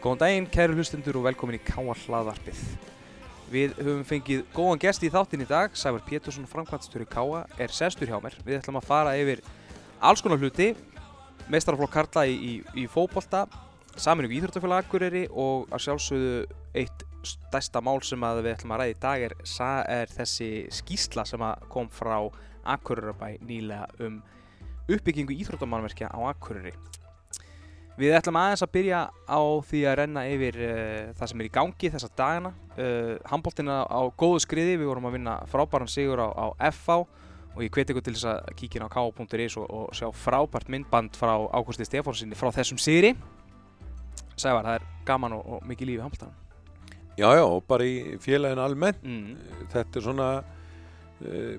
Góðan daginn, kæru hlustendur og velkomin í Káa hlaðvarpið. Við höfum fengið góðan gest í þáttinn í dag, Sævar Pétursson, framkvæmstöru Káa, er sestur hjá mér. Við ætlum að fara yfir alls konar hluti, meistaraflokk Karla í, í, í fókbólta, saminugu íþróttafélag Akureyri og að sjálfsögðu eitt stærsta mál sem við ætlum að ræða í dag er, er þessi skýsla sem kom frá Akureyrabæ nýlega um uppbyggingu íþróttamannverkja á Akureyri. Við ætlum aðeins að byrja á því að renna yfir uh, það sem er í gangi þessa dagana. Uh, Handbóltina á góðu skriði, við vorum að vinna frábæran sigur á, á FH og ég hveti ykkur til þess að kíkja inn á k.is og, og sjá frábært myndband frá Ágústi Stefánsinni frá þessum sigri. Sævar, það er gaman og, og mikið lífi handbóltanum. Já, já, og bara í félaginu almennt. Mm. Þetta er svona, uh,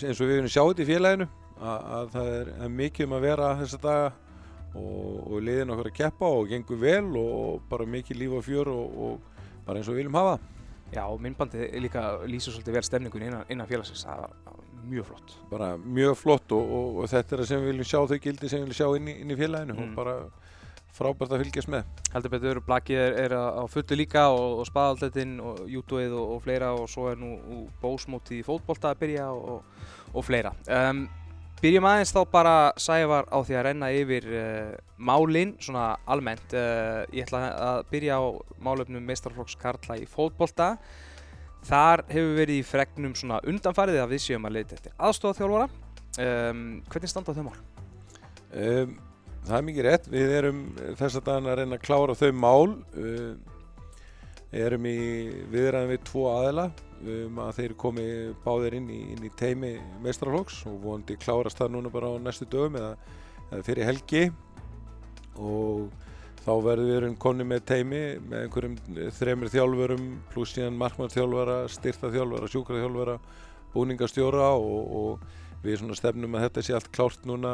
eins og við erum sjáðið í félaginu, að, að það er mikið um að vera þessa daga og, og liðin okkur að keppa og gengur vel og bara mikið líf og fjör og, og bara eins og við viljum hafa. Já, og myndbandið líka lýsir svolítið vel stemningun innan, innan félagsins, það var mjög flott. Bara mjög flott og, og þetta er það sem við viljum sjá, þau gildi sem við viljum sjá inn í, inn í félaginu Mm. og bara frábært að fylgjast með. Heldur betur, Blakið er, er á fullu líka og, spaðaldetinn og jútuið og, og fleira og svo er nú bósmótið í fótbolta að byrja og, og fleira. Um, byrjum aðeins þá bara Sævar á því að renna yfir uh, málinn svona almennt. Uh, ég ætla að byrja á málefnum meistarflokks Karla í fótbolta. Þar hefur verið í fregnum svona undanfarið að við séum að leita eftir aðstofað Um, hvernig standa þau mál? Um, það er mikið rétt, við erum þess að dagana að reyna að klára þau mál um, erum í viðræðin við tvo aðila um að þeir komi báðir inn í, inn í teimi meistrarflokks og vonandi klárast það núna bara á næstu dögum eða, eða fyrir helgi. Og þá verður við erum konni með teimi með einhverjum þremur þjálfurum pluss síðan markmannþjálfara, styrtaþjálfara, sjúkraþjálfara, búningastjóra og, og við svona stefnum að þetta sé allt klárt núna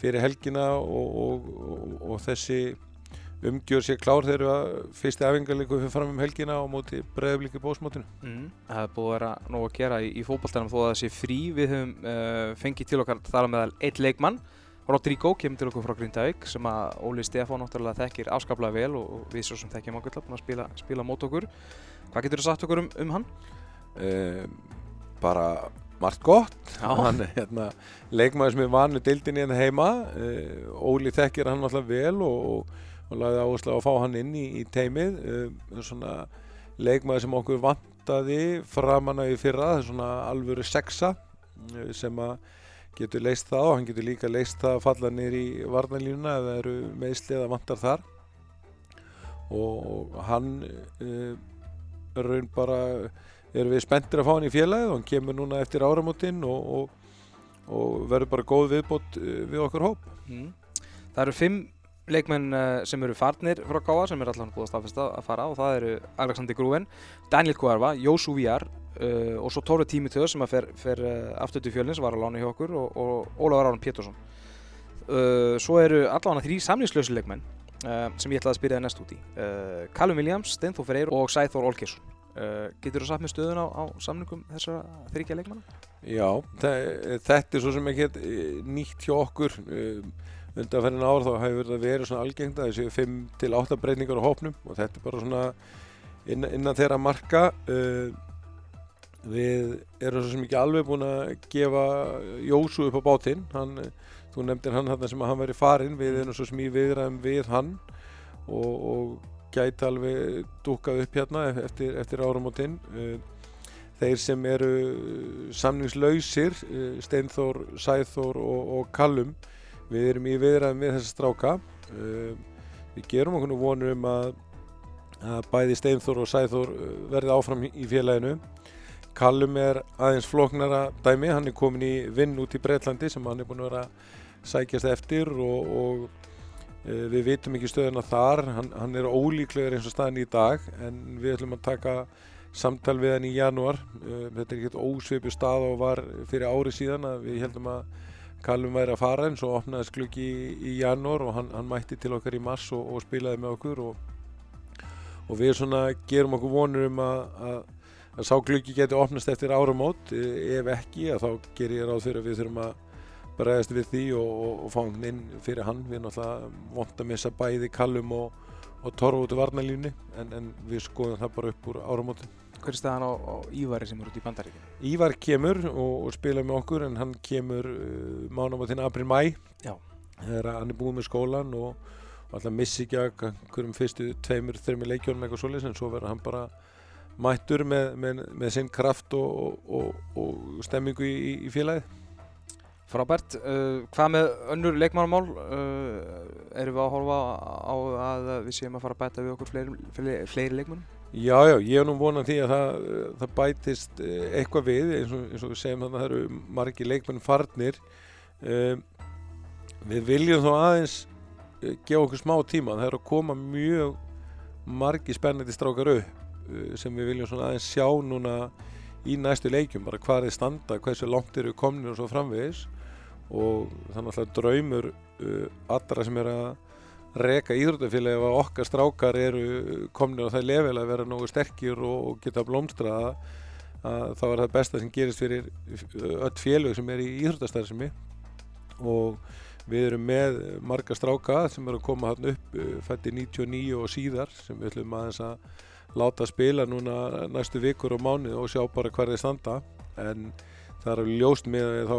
fyrir helgina og, og, og þessi umgjör sé klár þegar að fyrsti æfingarleiku fyrir fram um helgina á móti breiðablíki bósmótinu. Mm. Það er búið að vera nóg að gera í, í fótballtænum þó að það sé frí. Við höfum uh, fengið til okkar þar meðal eitt leikmann. Rodrigo kemur til okkur frá Grindavík sem að Óli Stefán náttúrulega þekkir afskaplega vel og, og við svo sem þekkjum okkur til að spila, spila mót okkur. Hvað getur þú sagt okkur um, um hann? Um, bara margt gott. Hann er hérna, leikmaður sem er vannu dildinni hérna heima. Uh, Óli þekkir hann alltaf vel og, og, og lagði áherslu á að fá hann inn í, í teimið. Uh, svona leikmaður sem okkur vantaði framanna í fyrra, það er svona alvöru sexa uh, sem að getur leist það og hann getur líka leist það að falla niður í varnalínuna eða eru meðsli eða vantar þar og hann uh, raun bara erum við spenntir að fá hann í félagið og hann kemur núna eftir áramótin og, og, og verður bara góð viðbót við okkar hóp Mm. Það eru fimm leikmenn uh, sem eru farnir frá Káa sem er allan búið að staðfesta að fara og það eru Alexander Grúen, Daniel Kuarva, Jósú Víar uh, og svo Tóru Tímitöð sem fer, fer uh, aftur til fjölinn sem var að lána hjá okkur og, og Ólafur Aron Pétursson. Uh, svo eru allavega þrý samlýslösi leikmenn sem ég ætlaði að spyrja það næst út í. Callum Williams, Steinþór Freyr og Sæþór Olgesson. Uh, getur þú satt með stöðun á, á samlingum þessara þryggja leikmanna? Já, þe- þetta er svo sem ekki nýtt hjá okkur um, undanferðin ár þá hefur það verið svona algengt að þessu 5 til 8 breytingar á hópnum og þetta er bara svona innan, innan þeirra marka. Uh, við erum svo sem ekki alveg búin að gefa Jósu upp á bátinn. Hann, þú nefndir hann þarna sem að hann væri farinn. Við erum svo sem í viðræðum við hann og, og gæti alveg dúkað upp hérna eftir, eftir áramótin. Uh, þeir sem eru samningslausir uh, Steinþór, Sæþór og, og Kallum við erum í viðræðum við þessa stráka. Uh, við gerum okkur nú vonur um að, að bæði Steinþór og Sæþór uh, verði áfram í- félaginu. Kallum er aðeins flóknara dæmi, hann er komin í vinn út í Breitlandi sem hann er búin að vera sækjast eftir og, og uh, við vitum ekki stöðuna þar. Hann, hann er ólíklegur eins og staðin í dag en við ætlum að taka samtal við hann í janúar. Uh, þetta er ekkert ósvipu stað og var fyrir ári síðan að við heldum að Kallum væri að fara en svo opnaðist gluggi í, í janúar og hann, hann mætti til okkar í mars og, og spilaði með okkur og, og við svona gerum okkur vonur um að, að, að sá gluggi geti opnast eftir áramót. Eh, ef ekki að þá ger ég ráð fyrir að við þurfum að bregðast við því og, og, fá hann inn fyrir hann. Við náttúrulega vont að missa bæði Kallum og, torfa út í varnalínu en, en við skoðum það bara upp úr áramótin Hver er staðan á, á Ívari sem er út í bandaríkinu? Ívar kemur og, og spila með okkur en hann kemur uh, mánamótin april-mæ þegar hann er búið með skólan og, og alltaf missi ekki að hverjum fyrstu tveimur, þreimur leikjónum eitthvað svoleiðis en svo verður hann bara mættur með, með, með sinn kraft og, og, og stemmingu í, í- í félagið Frábært. Uh, hvað með önnur leikmannamál? Uh, erum við að horfa á að við séum að fara að bæta við okkur fleiri, fleiri, fleiri leikmannum? Já, já, ég er nú vonað því að það, það bætist eh, eitthvað við eins og, eins og við segjum þannig að það eru margi leikmenn farnir. Um, við viljum þó aðeins gefa okkur smá tíma. Það eru að koma mjög margi spennandi strákar upp sem við viljum svona aðeins sjá núna í næstu leikjum, bara hvað þeir standa hversu langt eru komnir og svo framvegis. Og þannig að draumur allra sem er að reka íþróttafélagi ef að okkar strákar eru komnir á það level að vera nógu sterkir og, geta blómstra að, að það var það besta sem gerist fyrir öll félög sem er í íþróttastarfsemi. Og við erum með marga stráka sem eru að koma hann upp fætti 99 og síðar sem við ætlum aðeins að láta spila núna næstu vikur og mánuð og sjá bara þeir standa. En það er alveg ljóst með þá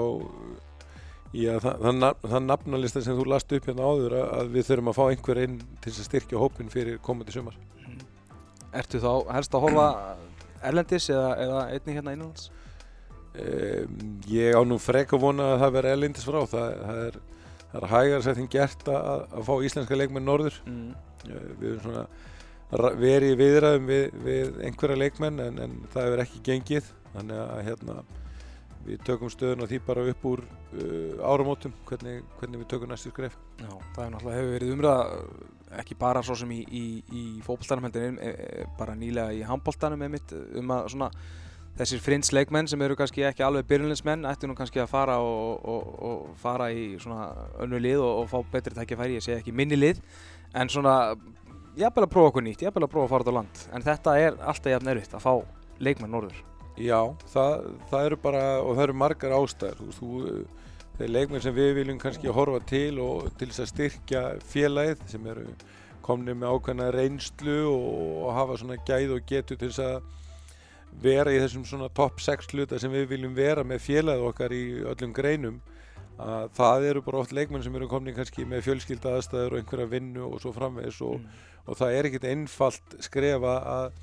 Já, það, það, nafn- það nafnalista sem þú last upp hérna áður að, við þurfum að fá einhver inn til að styrkja hópin fyrir komandi sumar. Ertu þá helst að horfa erlendis eða, eða einnig hérna innanlands? Um, ég á nú frek að vona að það verði elindis frá. Það, það er, það er hægar setting gert að, að fá íslenska leikmenn norður. Mm. Við erum svona verið viðræðum við, við einhverja leikmenn en, en það hefur ekki gengið. Þannig að hérna, við tökum stöðun á því bara upp úr uh, áramótum hvernig, hvernig við tökum næstu skref. Já, það er náttúrulega hefur verið umræða ekki bara svo sem í, í, í fótboltanum heldur e, e, bara nýlega í handboltanum einmitt um að svona þessir frins leikmenn sem eru kannski ekki alveg byrjunlinsmenn ættu nú kannski að fara og, og, og fara í svona önnu lið og, og fá betri tækifæri, ég segi ekki minni lið en svona jafnvel að prófa okkur nýtt, jafnvel að prófa að fara út á land en þetta er alltaf jafn erfitt að fá leikmenn norður Já, það, það eru bara, og það eru margar ástæður, þú, veist, þú, þeir leikmenn sem við viljum kannski horfa til og til þess að styrkja félagið sem eru komnið með ákveðna reynslu og, hafa svona gæð og getu til þess að vera í þessum svona topp 6 hluta sem við viljum vera með félagið okkar í öllum greinum að það eru bara oft leikmenn sem eru komnið kannski með fjölskylda aðstæður og einhverja vinnu og svo framvegis og, mm. og það er ekkert einfalt skrefa að,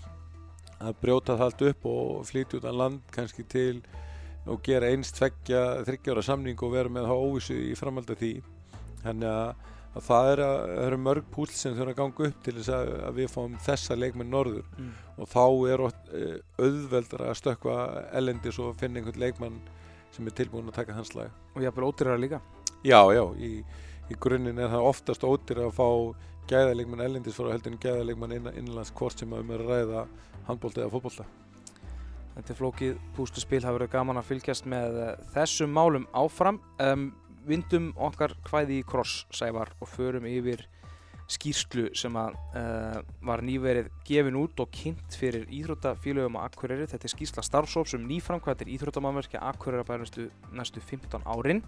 að brjóta það allt upp og flytja út af land kannski til og gera einst tveggja þryggjára samning og vera með það óvissu í framhald af því. Þannig að, að það er að, það eru mörg púl sem þurfa að ganga upp til þess að, að við fáum þessa leikmenn norður. Mm. og þá er uh, auðveldra að stökkva ellendis og finna einhvern leikmann sem er tilbúin að taka hans lag. Og jafnvel ódýrara líka. Já, já, í, í grunninn er það oftast ótir að fá gæðalegmann ellendis frá heldur en gæðalegmann innan, innanlands hvort sem að um er að ræða handbólta eða fótbólta. Þetta er flókið pústuspil, það verður gaman að fylgjast með eh, þessum málum áfram. Um, vindum okkar hvæði í kross, Sævar, og förum yfir skýrslu sem að, uh, var nýverið gefin út og kynnt fyrir íþróttafélögum á Akureyri. Þetta er skýrsla starfsóps um nýframkvæmdir íþróttamannverkja Akureyra bæði næstu, næstu 15 árin.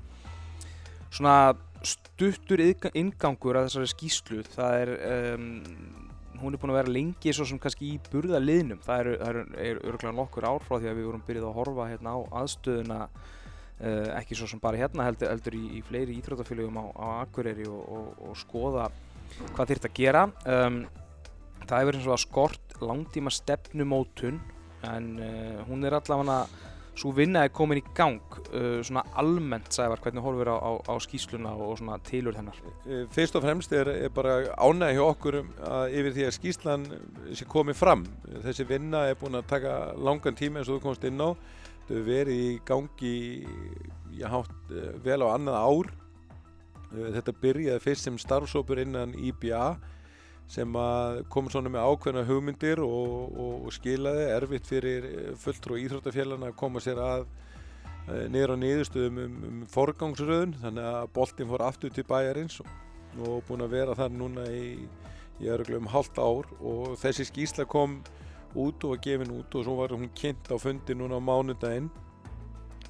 Svona stuttur inngangur að þessari skýrslu, það er... Um, hún er búin að vera lengi svo sem kannski í burðaliðnum það eru, eru, eru örgulega nokkur ár frá því að við vorum byrjuð að horfa hérna á aðstöðuna uh, ekki svo sem bara hérna heldur, heldur í, í fleiri íþróttafélögum á, á Akureyri og, og, og skoða hvað þýrt að gera. Um, það hefur eins og að skort langtíma stefnumótun en uh, hún er allavega svo vinna er komin í gang uh, svona almennt sævar hvernig horfir á, á, á skýsluna og, og svona tilur hennar Eh, Fyrst og fremst er, er bara ánæg hjá okkur um að yfir því að skýslan sé komið fram. Þessi vinna er búin að taka langan tíma eins og þú komst inn á. Þau verið í gangi já, hátt, eh, vel á annað ár. Eh, Þetta byrjaði fyrst sem starfsópur innan IBA sem kom svona með ákveðna hugmyndir og, og, og skilaði erfitt fyrir eh, fulltrú íþróttafélagana að koma sér að eh, niður á niðurstöðum um, um forgangsröðun þannig að boltinn fór aftur til bæjarins og, og búin að vera þar núna í, í örgulega um halvt ár og þessi skýsla kom út og var gefin út og svo var hún kynnt á fundi núna á mánudaginn.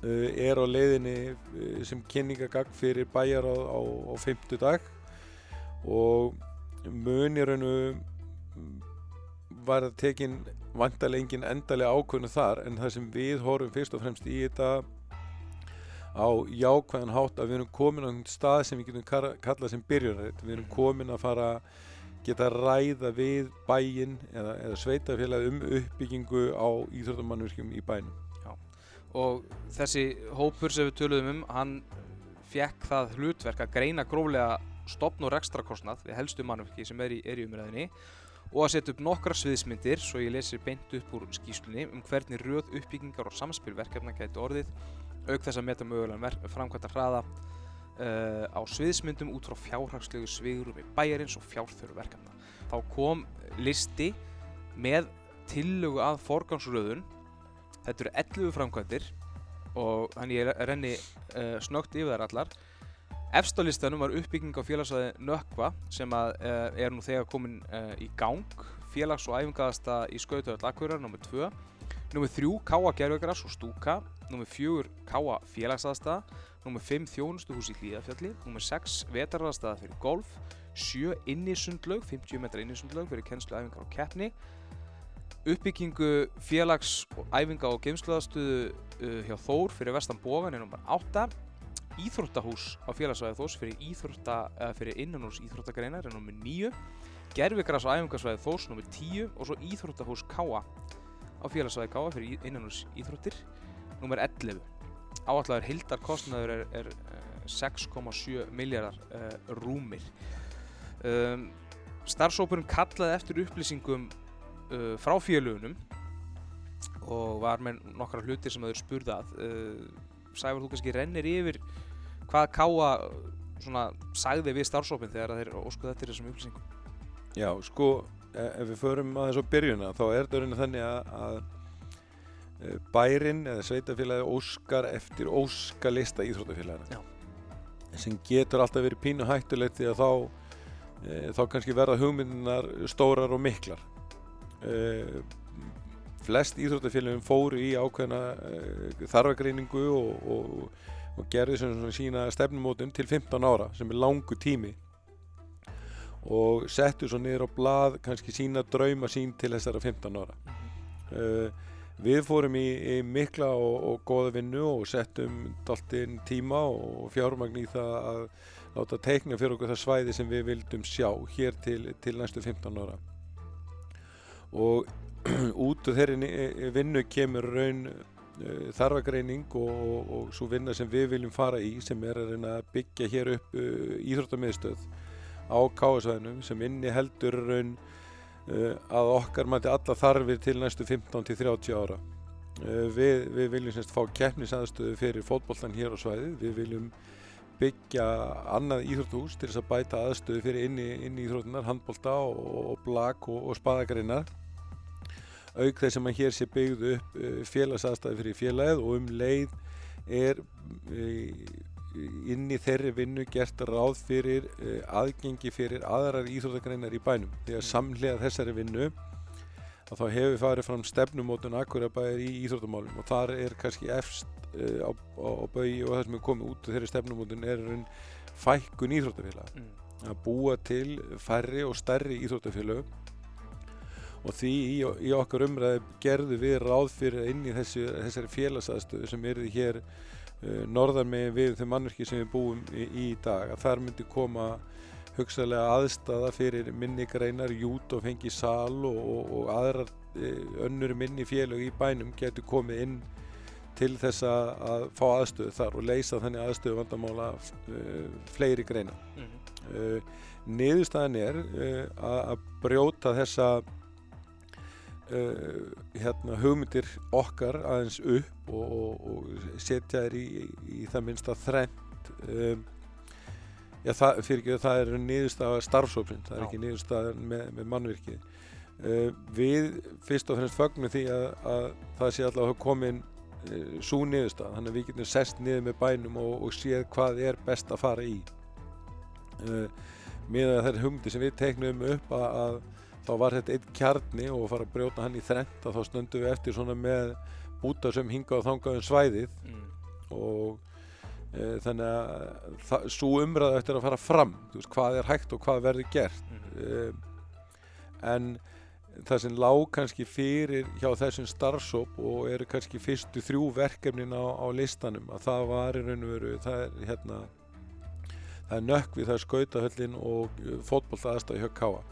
Uh, er á leiðinni uh, sem kynningagagn fyrir bæjar á, á, á 50 dag og mun í raunu var það tekin vantarlega engin endalega ákvörnu þar en það sem við horfum fyrst og fremst í þetta á jákvæðan hátt að við erum komin á einhvern stað sem við getum kallað sem byrjunarreit við erum komin að fara geta að ræða við bæinn eða, eða sveitafélag um uppbyggingu á íþróttamannvirkjum í bænum. Og þessi hópur sem við töluðum um hann fekk það hlutverk að greina gróflega stopn og rekstrakostnað við helstu mannverki sem er í, er í umræðinni og að setja upp nokkra sviðsmyndir svo ég lesi beint upp úr skýslunni um hvernig röð uppbyggingar og samspil verkefna gæti orðið auk þess að meta mögulegan framkvæmta hraða uh, á sviðsmyndum út frá fjárhagslegu svigrumi bæjarins og fjárþöru verkefna. Þá kom listi með tillögu að forgangsröðun Þetta eru 11 framkvæmdir og þannig ég renni uh, snögt yfir þær allar. Efst á listanum var uppbygging á félagsvæði Nökkva sem að, uh, er nú þegar komin uh, í gang. Félags- og æfingaðasta í Skautöðall Akureyrar, nr. 2. Nr. 3 Káa Gervegras og Stúka. Nr. 4 Káa Félagsaðastaða. Nr. 5 Þjónustuhús í Hlíðafjalli. Nr. 6 Vetarraðastaða fyrir golf. 7 Innisundlaug, 50 metra innisundlaug fyrir kennslu, æfingar og keppni uppbyggingu félags, æfinga og geimsluðastuðu uh, hjá Þór fyrir vestan Bógan er nr. 8 Íþróttahús á félagsvæði Þórs fyrir, íþrótta, fyrir innanúrs íþróttagreinar er nr. 9 Gervigras og æfingarsvæði Þórs nr. 10 og svo Íþróttahús Káa á félagsvæði Káa fyrir innanúrs íþróttir nr. 11 Áallar hildarkostnaður er, er uh, 6,7 miljardar uh, rúmir um, Starfsópurinn kallaði eftir upplýsingum uh, frá félugunum og var með nokkra hlutir sem þau spurði að uh, Sævar, þú kannski rennir yfir hvað Káa svona sagði við starfsópin þegar þeir óskuði eftir þessum upplýsingum? Já, sko, e- ef við förum aðeins á byrjuna þá er þetta raunin þannig að, að e, bærin eða sveitafélagi óskar eftir óskalista íþróttafélagina sem getur alltaf verið pínu hættulegt því að þá e, þá kannski verða hugmyndinar stórar og miklar. E, flest íþróttafélagin fóru í ákveðna e, þarfagreiningu og, og, og gerði sem svona sína stefnumótum til 15 ára sem er langu tími. Og settu svo niður á blað kannski sína drauma sín til þessara 15 ára. Uh, við fórum í, í mikla og, og góða vinnu og settum daltinn tíma og fjármagn í það að láta teikna fyrir okkur það svæði sem við vildum sjá hér til, til næstu 15 ára. Og út úr þeirri vinnu kemur raun þarfagreining og, og, og svo vinna sem við viljum fara í sem er að að byggja hér upp uh, íþróttamiðstöð á káasvæðinum sem inni heldur raun uh, að okkar mæti alla þarfir til næstu 15-30 ára. Uh, við, við viljum semst fá keppnisaðstöðu fyrir fótbollan hér á svæðið, við viljum byggja annað íþróttús til þess að bæta aðstöðu fyrir inni, inni íþróttunar, handbolta og, og blag og, spaðagreinar auk þess að hér sé byggð upp uh, félagsaðstæði fyrir félagið og um leið er uh, inn í þeirri vinnu gert ráð fyrir uh, aðgengi fyrir aðrar íþróttagreinar í bænum því að samhlega þessari vinnu að þá hefur farið fram stefnumótun Akurabæðir í íþróttamálum og þar er kannski efst á, á, á baugi og það sem er komið út úr þeirri stefnumótun er raun fækkun íþróttafélag mm. að búa til færri og stærri íþróttafélag og því í, í okkar umræði gerðu við ráð fyrir inn í þessu, þessari félagsaðstöðu sem er hér uh, norðan með við þau mannverki sem við búum í, í dag að þar myndi koma hugsalega aðstaða fyrir minni greinar, jút og fengi sal og, og, og aðrar uh, önnur minni félög í bænum getur komið inn til þess að, að fá aðstöðu þar og leysa þannig aðstöðu vandamála uh, fleiri greina. Mm. Uh, niðurstaðan er uh, að, að brjóta þessa uh, hérna, hugmyndir okkar aðeins upp og, og, og setja þær í, í það minnsta þrennt um, já, það, fyrir það er niðurstaða starfsópsinn, það er Já. ekki niðurstaða með, með mannvirkið uh, við fyrst og fremst fögnum því að, að það sé allavega komin uh, svo niðurstaða, þannig að við getum sest niður með bænum og, og séð hvað er best að fara í með þær hugmyndir sem við teiknum upp að, að þá var þetta einn kjarni og að fara að brjóta hann í þrent að þá stöndum við eftir svona með búta sem hinga og þangað um svæðið Mm. og e, þannig að það, svo umræða eftir að fara fram veist, hvað er hægt og hvað verður gert Mm. e, en það sem lág kannski fyrir hjá þessum starfsóp og eru kannski fyrstu þrjú verkefnin á, á listanum að það var í raun og veru það er hérna það er nökkvið, það er skautahöllin og fótbollta aðstæði hjá Káa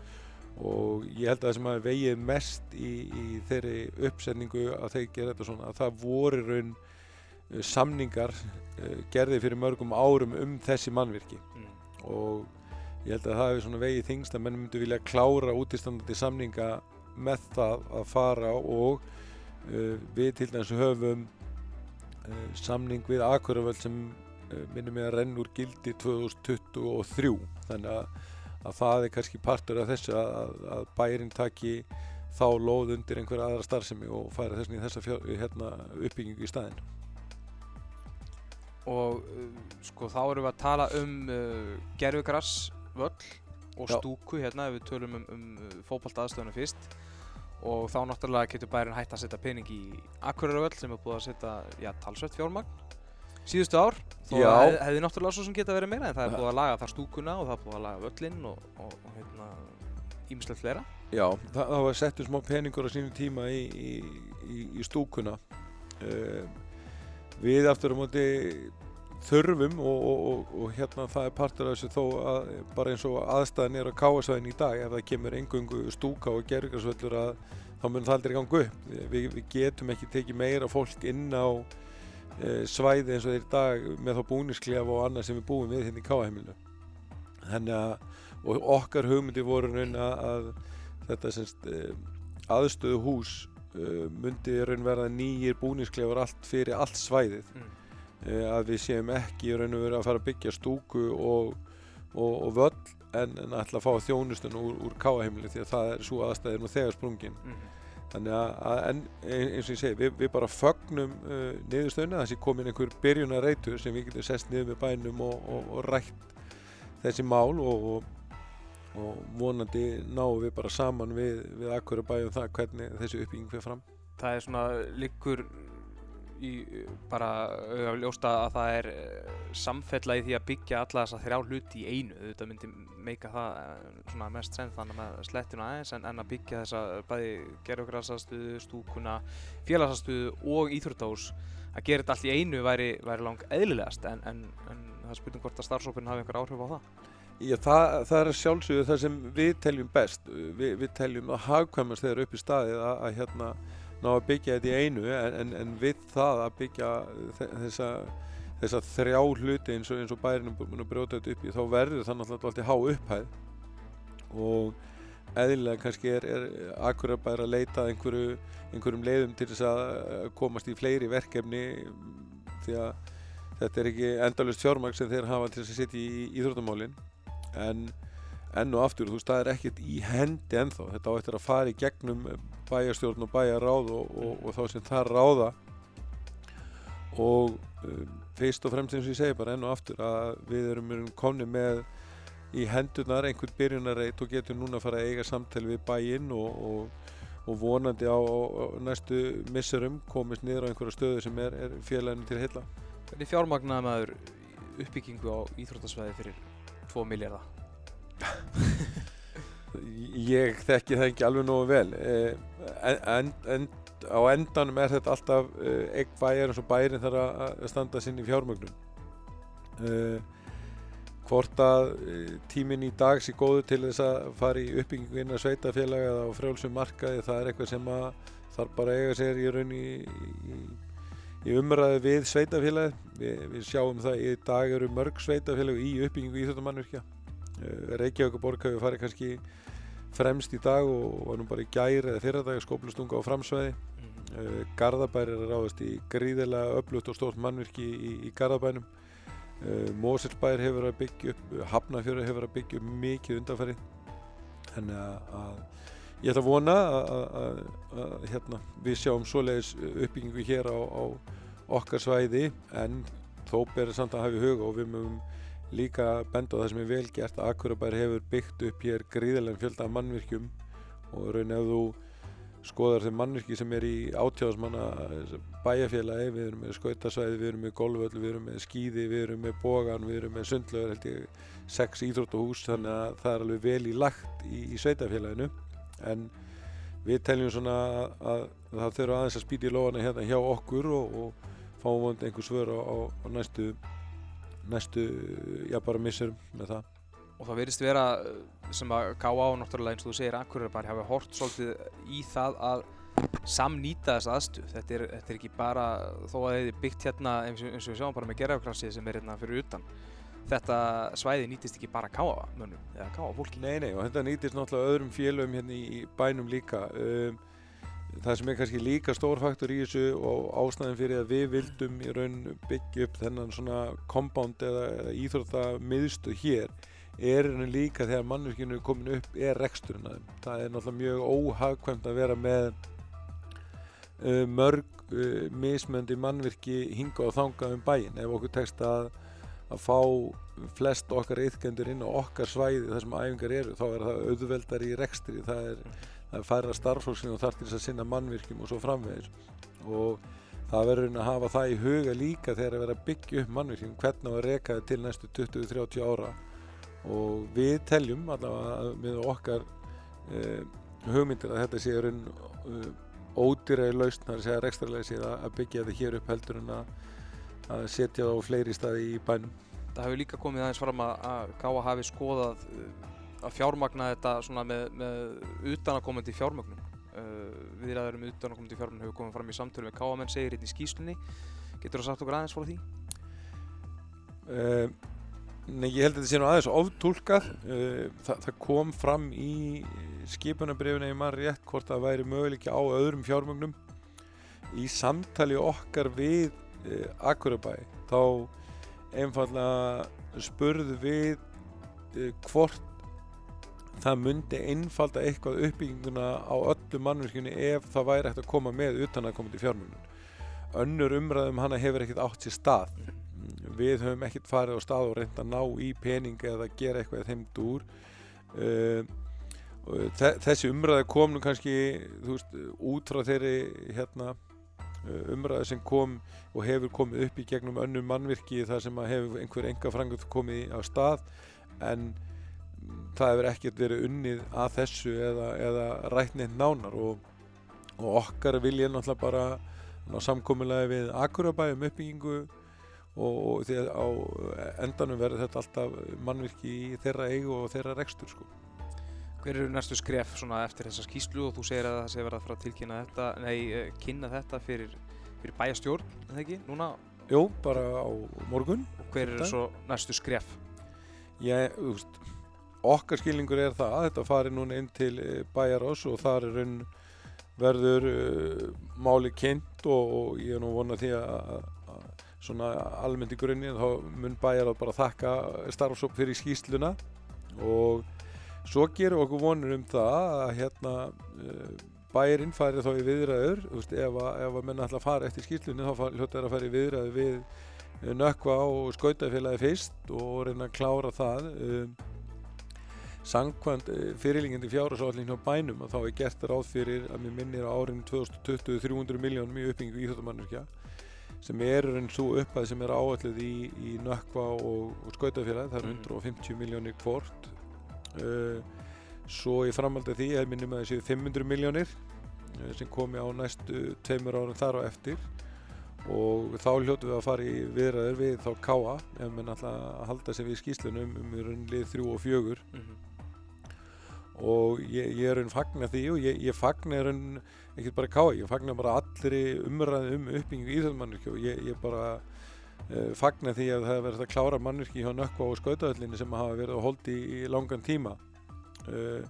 og ég held að það sem hafi vegið mest í, í þeirri uppsetningu að þeir gera þetta svona að það voru raun uh, samningar uh, gerði fyrir mörgum árum um þessi mannvirki Mm. og ég held að það hefði svona vegið þingst að menn myndu vilja klára útistandandi samninga með það að fara og uh, við til dæmis höfum uh, samning við Akuravöld sem uh, minnum ég að renn úr gildi 2023 þannig að, að það er kannski partur af þessu að, að bærin taki þá lóð undir einhverja aðra starfsemi og færa þessin í þessa fjör, hérna, uppbyggingu í staðinn. Og uh, sko þá erum við að tala um uh, gerfugrass völl og Já. stúku hérna ef við tölum um, um fókbalt aðstöðuna fyrst. Og þá náttúrulega getur bærin hægt að setja pening í Akureyravöll sem er búið að setja talsvett fjármagn síðustu ár þó að hef, hefði náttúrulega svo sem geta verið meira en það er búið að laga þar stúkuna og það er búið að laga völlinn og, og, og hérna ímislegt fleira. Já, það, það var settu smá peningur á sínum tíma í, í, í, í stúkuna. Uh, við aftur á móti þurfum og, og, og, og hérna það er partur af þessu þó að bara eins og aðstæðan er á káasvæðin í dag ef það kemur engungu stúka og gergarsvöllur að þá mun það aldrei ganga upp. Við, við getum ekki tekið meira fólk inn á svæði eins og þeir dag með þá búnisklefa og annað sem við búum við hérna í káaheimilu þannig að og okkar hugmyndi voru raun að, þetta semst um, aðstöðu hús uh, myndi raun verða nýjir búningsklefar allt fyrir allt svæðið mm. að við séum ekki raun og verið að fara að byggja stúku og, og, og völl en, en ætla að fá þjónustun úr, úr káaheimili því að það er svo aðstæðir nú þegar sprungin Mm. Þannig að, að en, eins og ég segi við, við bara fögnum uh, niðurstöðuna þessi komin einhver byrjunarreitur sem við getum sest niður með bænum og, og, og rætt þessi mál og, og, vonandi náum við bara saman við, við akkur að bæjum það hvernig þessi uppbygging fyrir fram. Það er svona liggur í bara auðvitað að það er eh, samfella í því að byggja alla þessa þrjá hluti í einu. Þetta myndi meika það eh, mest senn þannig með slettinu aðeins en, en að byggja þessa bæði gerðugrasastuðu, stúkuna félagsastuðu og íþróttahús. Að gera þetta allt í einu væri, væri lang eðlilegast en, en, en það er spurning hvort að starfsópin hafi einhver áhrif á það. Já, það, það er að sjálfsögðu það sem við teljum best. Vi, við teljum að hagkvæmast þegar upp í staðið að, að hérna ná að byggja þetta í einu en, en, en við það að byggja þe- þessa, þessa þrjá hluti eins og, eins og bærinum búin að brjóta þetta upp í þá verður það náttúrulega alltaf há upphæð. Og eðlilega kannski er, er akkurat bara að leita einhverju, einhverjum leiðum til þess að komast í fleiri verkefni því að þetta er ekki endalust fjármagn sem þeir hafa til þess að setja í íþróttamálin. En enn og aftur, þú veist, það er ekkert í hendi ennþá, þetta á eftir að fara í gegnum bæjarstjórn og bæjarráð og, og, og þá sem það ráða og um, fyrst og fremst eins og ég segi bara enn og aftur að við erum, erum komni með í hendurnar einhvern byrjunarreit og getum núna að fara að eiga samtal við bæinn og, og, vonandi á, á næstu missurum komist niður á einhverja stöðu sem er, er félaginu til heilla. Hvernig fjármagnaði maður uppbyggingu á íþróttasvæði fyrir 2 miljardar? Ég þekki það ekki alveg nógu vel. Eh, en, en, á endanum er þetta alltaf uh, eign bæjar eins og bærin þarf að að standa sinn í fjármögnun. Uh, hvort að tíminn í dag sé góðu til þess að fara í uppbyggingu innan sveitafélaga eða á frjálsum markaði það er eitthvað sem að þarf bara að eiga sér í raun í, í, í umræði við sveitafélagi við, við sjáum það í dag eru mörg sveitafélag í uppbyggingu íþjóttamannvirkja uh, Reykjavíkuborg hefur farið kannski fremst í dag og var nú bara í gæri eða fyrradag skóplustunga á framsvæði. Mm. Garðabær er ráðast í gríðilega öflugt og stórt mannvirki í, í Garðabænum. Uh, Moselsbær hefur að byggja upp Hafnafjörður hefur að byggja upp mikið undanfæri þannig að, að ég ætla að vona að, hérna, við sjáum svoleiðis uppbyggingu hér á, á okkar svæði. En þó ber samt að hafa í huga og við mögum líka benda á það sem er vel gert að Akurabær hefur byggt upp hér gríðilega fjölda af mannvirkjum og raun ef þú skoðar þeim mannvirki sem er í átjáðsmanna bæjarfélagi, við erum með skautasvæði, við erum með golföll, við erum með skíði, við erum með bógan, við erum með sundlöður, held ég, sex íþróttahús, þannig að það er alveg vel í lagt í, í sveitafélaginu. en við teljum svona að, að það þurfa aðeins að spýta í lofana hérna hjá okkur og, og fáum vond einhver svör á, á, á næstu næstu, já bara missurum með það Og það verðist vera uh, sem að K.A. náttúrulega eins og þú segir Akureyri bara hafa hort svolítið í það að samnýta þessa aðstu. Þetta er, þetta er ekki bara þó að þið er byggt hérna eins og, eins og við sjáum bara með gerðarkransið sem er hérna fyrir utan. Þetta svæði nýtist ekki bara K.A. mönnum eða K.A. fólki. Nei, nei, og þetta nýtist náttúrulega öðrum félögum hérna í bænum líka. Um, það sem er kannski líka stór faktor í þessu og ástæðin fyrir að við vildum í raun byggja upp þennan svona compound eða, eða íþróttamiðstu hér er henni líka þegar mannverkinu er komin upp er reksturinn að þeim. Það er náttúrulega mjög óhagkvæmt að vera með uh, mörg uh, mismöndi mannverki hinga og þanga um bæin. Ef okkur tekst að, að fá flest okkar ytkendur inn á okkar svæði þar sem æfingar eru, þá er það auðveldar í rekstri. Það er, það er færra starfsfólksinn og þarf til þess að sinna mannverkjum og svo framvegis. Og það verður að hafa það í huga líka þegar að vera að byggja upp mannverkjum, hvernig að reka það til næstu 20-30 ára og við teljum allavega með okkar uh, hugmyndir að þetta sé raun uh, ódýræði lausn þar að segja rekstrarlega séð að byggja þetta hér upp heldur en að, að setja það á fleiri staði í bænum. Það hefur líka komið aðeins fram að, að Gáa hafi skoðað uh, að fjármagna þetta svona með, með utanakomandi fjármögnum. Uh, viðræður um utanakomandi fjármögnum hefur komið fram í samtölu með Gáamenn segir hérna í skýslunni. Getur þú sagt okkur aðeins frá því? Uh, Nei, ég held að þetta sé nú aðeins oftúlkað. Það, það kom fram í skipunabrifinu í maður rétt hvort það væri möguleiki á öðrum fjármögnum. Í samtali okkar við Akurabæ þá einfallega spurðu við hvort það myndi einfalda eitthvað uppbygginguna á öllu mannverkjunni ef það væri hægt að koma með utan að koma til fjármögnun. Önnur umræðum hana hefur ekkert átt sér stað. Við höfum ekkert farið á stað og reynd að ná í pening eða gera eitthvað þeim dúr. Þessi umræði kom nú kannski veist, út frá þeirri hérna, umræði sem kom og hefur komið upp í gegnum önnum mannvirki þar sem hefur einhver enga frangut komið á stað. En það hefur ekkert verið unnið að þessu eða, eða rætnið nánar og, og okkar vil ég náttúrulega bara ná samkomiðlega við Akurabæ um uppbyggingu og því að á endanum verður þetta alltaf mannvirki í þeirra eigu og þeirra rekstur sko. Hver eru næstu skref eftir þessa skýslu og þú segir að það sé verið að fara að tilkynna þetta, nei, kynna þetta fyrir, fyrir bæjastjórn, eða ekki, núna? Jú, bara á morgun. Og hver eru svo næstu skref? Ég, þú veist, okkar skilningur er það að þetta fari núna inn til bæjarás og þar er raun verður uh, máli kynnt og, og ég er nú vonað því að svona almennt í grunni þá mun bæjar að bara þakka starfsók fyrir skýsluna og svo gerum okkur vonur um það að hérna bæjarinn færi þá í viðræður veist, ef að, að menna að fara eftir skýslunni þá hljóttar að fara í viðræður við nökva og skautafélagi fyrst og reyna að klára það um, sangkvæmt fyrirlingandi fjárhásálling á bænum og þá er gert ráð fyrir að mér minnir á árinu 2020 300 miljónum í uppbyggingu íþjóttamannurkja sem er enn svo uppæð sem er áalluð í, í nökva og, og skautafélagi, það er 150 miljónir hvort. Uh, svo í framhaldi því er minnum að það séu 500 miljónir uh, sem komi á næstu tveimur árum þar á eftir. Og þá hljótu við að fara í viðræður við þá káa ef maður náttúrulega að halda sig við skýslunum um lið 3 og 4 mm -hmm. Og ég, ég er enn fagn að því og ég, ég fagn er enn ekkert bara káa, ég fagnar bara allri umræði um uppbyggingu íþjóðmannvirkju og ég, ég bara uh, fagnar því að það verið að klára mannvirkji hjá Nökkva og Skautaðallinni sem hafa verið að holdi í, í langan tíma. Uh,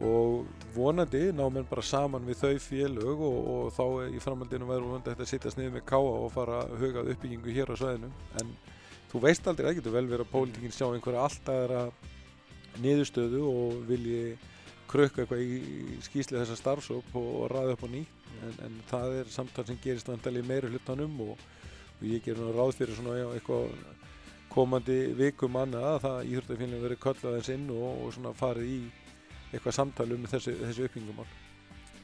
og vonandi ná mér bara saman við þau félög og, og þá í framhaldinu verður vonandi þetta að sittast niður með káa og fara að hugað uppbyggingu hér á sveðinu en þú veist aldrei, það getur vel verið að pólitíkinn sjá einhverja alltaf er að niðurstöðu og vilji krukka eitthvað í skýsli þessa starfsóp og, ræða upp á nýtt en, en það er samtal sem gerist vandali meira hlutanum og, og ég ger nú ráð fyrir svona eitthvað komandi vikum annað að það íþróttafélagin verið köllað eins inn og, og svona farið í eitthvað samtal um þessi, þessi uppbyggingumál.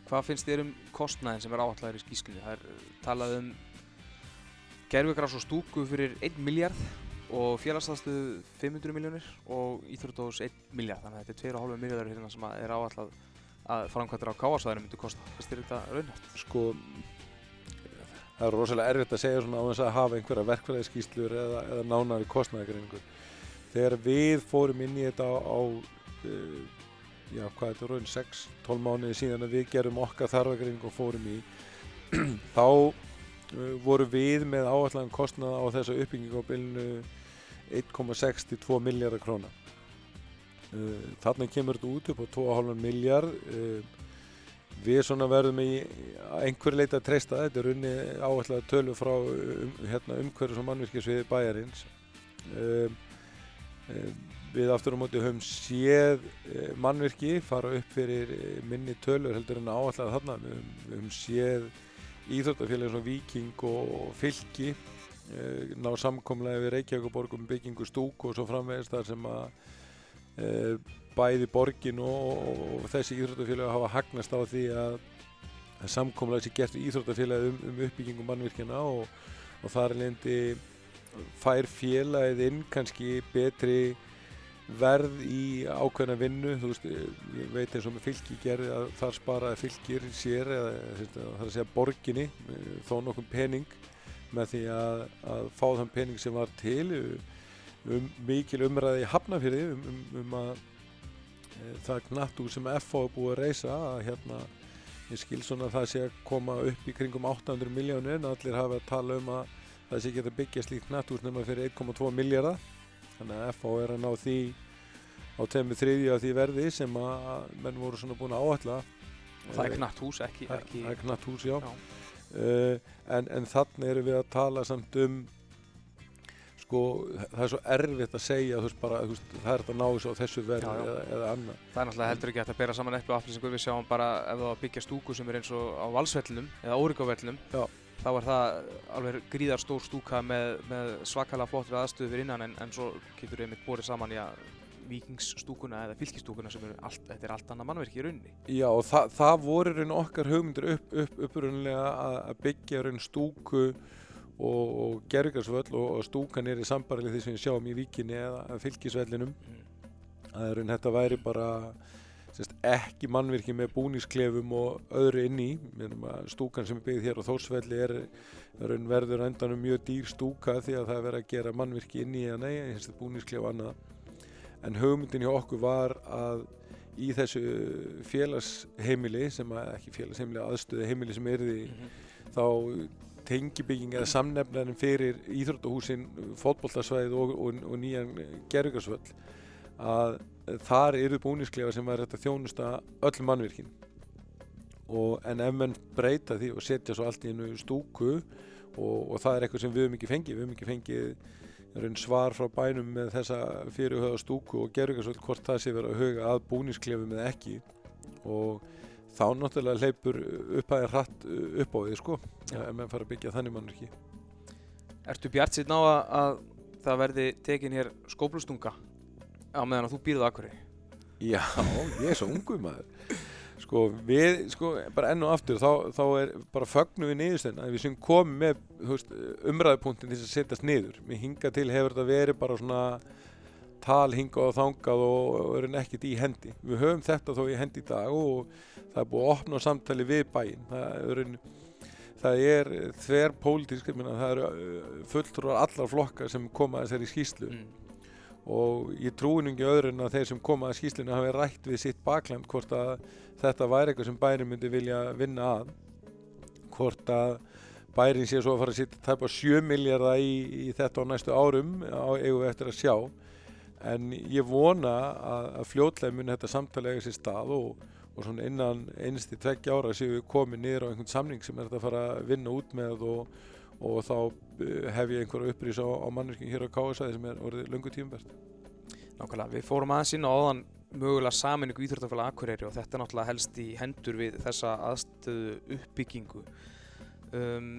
Hvað finnst þér um kostnæðin sem er áallæður í skýslinni? Það er talað um gerfugrás og stúku fyrir 1 miljard og félagsaðstöðu 500 miljónir og Íþróttós 1 miljard þannig að þetta er 2,5 miljardur hérna sem er áallat að framkvæmdur á káarsvæðinu myndu kosta. Fyrst er þetta raunhæft? Sko, það er rosalega erfitt að segja svona á þess að hafa einhverja verkfæðiskíslur eða, eða nánari kostnæðagreiningur. Þegar við fórum inn í þetta á, á uh, já, hvað þetta er raun, 6-12 mánuði síðan að við gerum okkar þarfagreining og fórum í, þá voru við með áallan kostnæða á þessa uppbyggingu á bylnu 1,6 til 2 miljardar króna. Uh, þarna kemur þetta út upp á 2,5 miljard. Uh, við svona verðum í einhver leita að treysta þetta er unni áallega tölu frá um, hérna, umhverjus og mannvirkisviði bæjarins. Um, við aftur á móti höfum séð mannvirki fara upp fyrir minni tölur heldur en áallega þarna. Við höfum séð íþróttafélagi svona Viking og Fylki ná samkomlega við Reykjavík um byggingu stúk og svo framvegist þar sem að e, bæði borgin og, og, og þessi íþróttafélagi hafa hagnast á því að, að samkomlega sé gert íþróttafélagi um, um uppbyggingu mannvirkjana og, og þar lendi fær félagið inn kannski betri verð í ákveðna vinnu þú veist, ég veit eins og með fylki gerði að þar sparaði fylkir sér eða það er að segja borginni þó nokkum pening með því að, að fá þann pening sem var til um mikil umræði í Hafnafjörði um, um, um að e, það knattúr sem FH er búið að reysa að hérna ég skil svona að það sé að koma upp í kringum 800 miljónir en allir hafa að tala um að það sé geta byggja slíkt knattúr nema fyrir 1,2 miljardar þannig að FH er að ná því á temi þriðju af því verði sem að menn voru svona búin að áhætla Það er knatt hús, ekki, ekki... Það er knatt hús, já, já. Uh, en, en þannig erum við að tala samt um sko, það er svo erfitt að segja veist, bara, veist, það er þetta náðs á þessu verð eða, eða annað. Það er náttúrulega heldur ekki að bera saman eppi og aflýsingur, við sjáum bara ef það byggja stúku sem er eins og á valsvellinum eða órikávellinum, þá er það alveg gríðar stór stúka með, með svakalega flottir aðstöðu fyrir innan en, en svo getur við einmitt borið saman í að vikingsstúkuna eða fylgistúkuna sem er allt, þetta er allt annað mannverki í rauninni. Já og það, það voru raun okkar hugmyndir upp, upp, upprunlega að byggja raun stúku og, og gergarsvöll og, og stúkan er í sambarlið því sem við sjáum í vikinni eða fylgisvellinum. Mm. Það er raun þetta væri bara sérst, ekki mannverki með búnísklefum og öðru inn í. Stúkan sem er byggð hér á Þórsvelli er verður endanum mjög dýr stúka því að það er verið að gera mannverki inn í eða nei, búnísklef annað en hugmyndin hjá okkur var að í þessu félagsheimili sem að, ekki félagsheimili aðstöðu heimili sem er því mm -hmm. þá tengibygging eða samnefnarinn fyrir íþróttahúsin, fótbollarsvæðið og, og, og nýjan gerðugarsvöll að þar eru búnisklefa sem var þetta þjónusta öll mannvirkin. Og en ef mann breyta því og setja svo allt í einu stúku og, og það er eitthvað sem við höfum ekki fengið, við höfum ekki fengið svar frá bænum með þessa fyrirhauða stúku og gerðingarsvöld hvort það sé verið að huga að búnísklefum eða ekki. Og þá náttúrulega leipur upphæðin hratt upp á því sko ja. ef maður fara að byggja þannig mannur ekki Ertu bjart síðan á að, að það verði tekin hér skóplustunga á meðan að þú býrðu akkurri? Já, ég er svo ungu maður Sko við, sko bara enn og aftur þá, þá er bara fögnum við niðurstæðina að við sem komum með umræðupunktin til að setjast niður. Mér hinga til hefur þetta verið bara svona tal hingað og þangað og verið nekkit í hendi. Við höfum þetta þó í hendi í dag og það er búið að opna samtali við bæinn. Það er, það er þver pólitísk, það eru uh, fulltrúar allar flokkar sem koma þessari skýslu. Mm og ég trúi nú ekki öðru en að þeir sem koma að skýslinu hafi rætt við sitt baklæmt hvort að þetta væri eitthvað sem bærin myndi vilja vinna að. Hvort að bærin sé svo að fara að sitja tæpa 7 miljardar í, í þetta á næstu árum á eigum við eftir að sjá. En ég vona að, að fljótlega muni þetta samtali eiga sér stað og, og innan einsti tveggja ára séu við komið niður á einhvern samning sem er þetta að fara að vinna út með og og þá eh, hef ég einhverja upprýs á, á mannverkinn hér á KSA sem er orðið lungu tíumbært. Nákvæmlega, við fórum aðeins á áðan mögulega saminningu Íþróttafélag Akureyri og þetta er náttúrulega helst í hendur við þessa aðstöðu uppbyggingu. Um,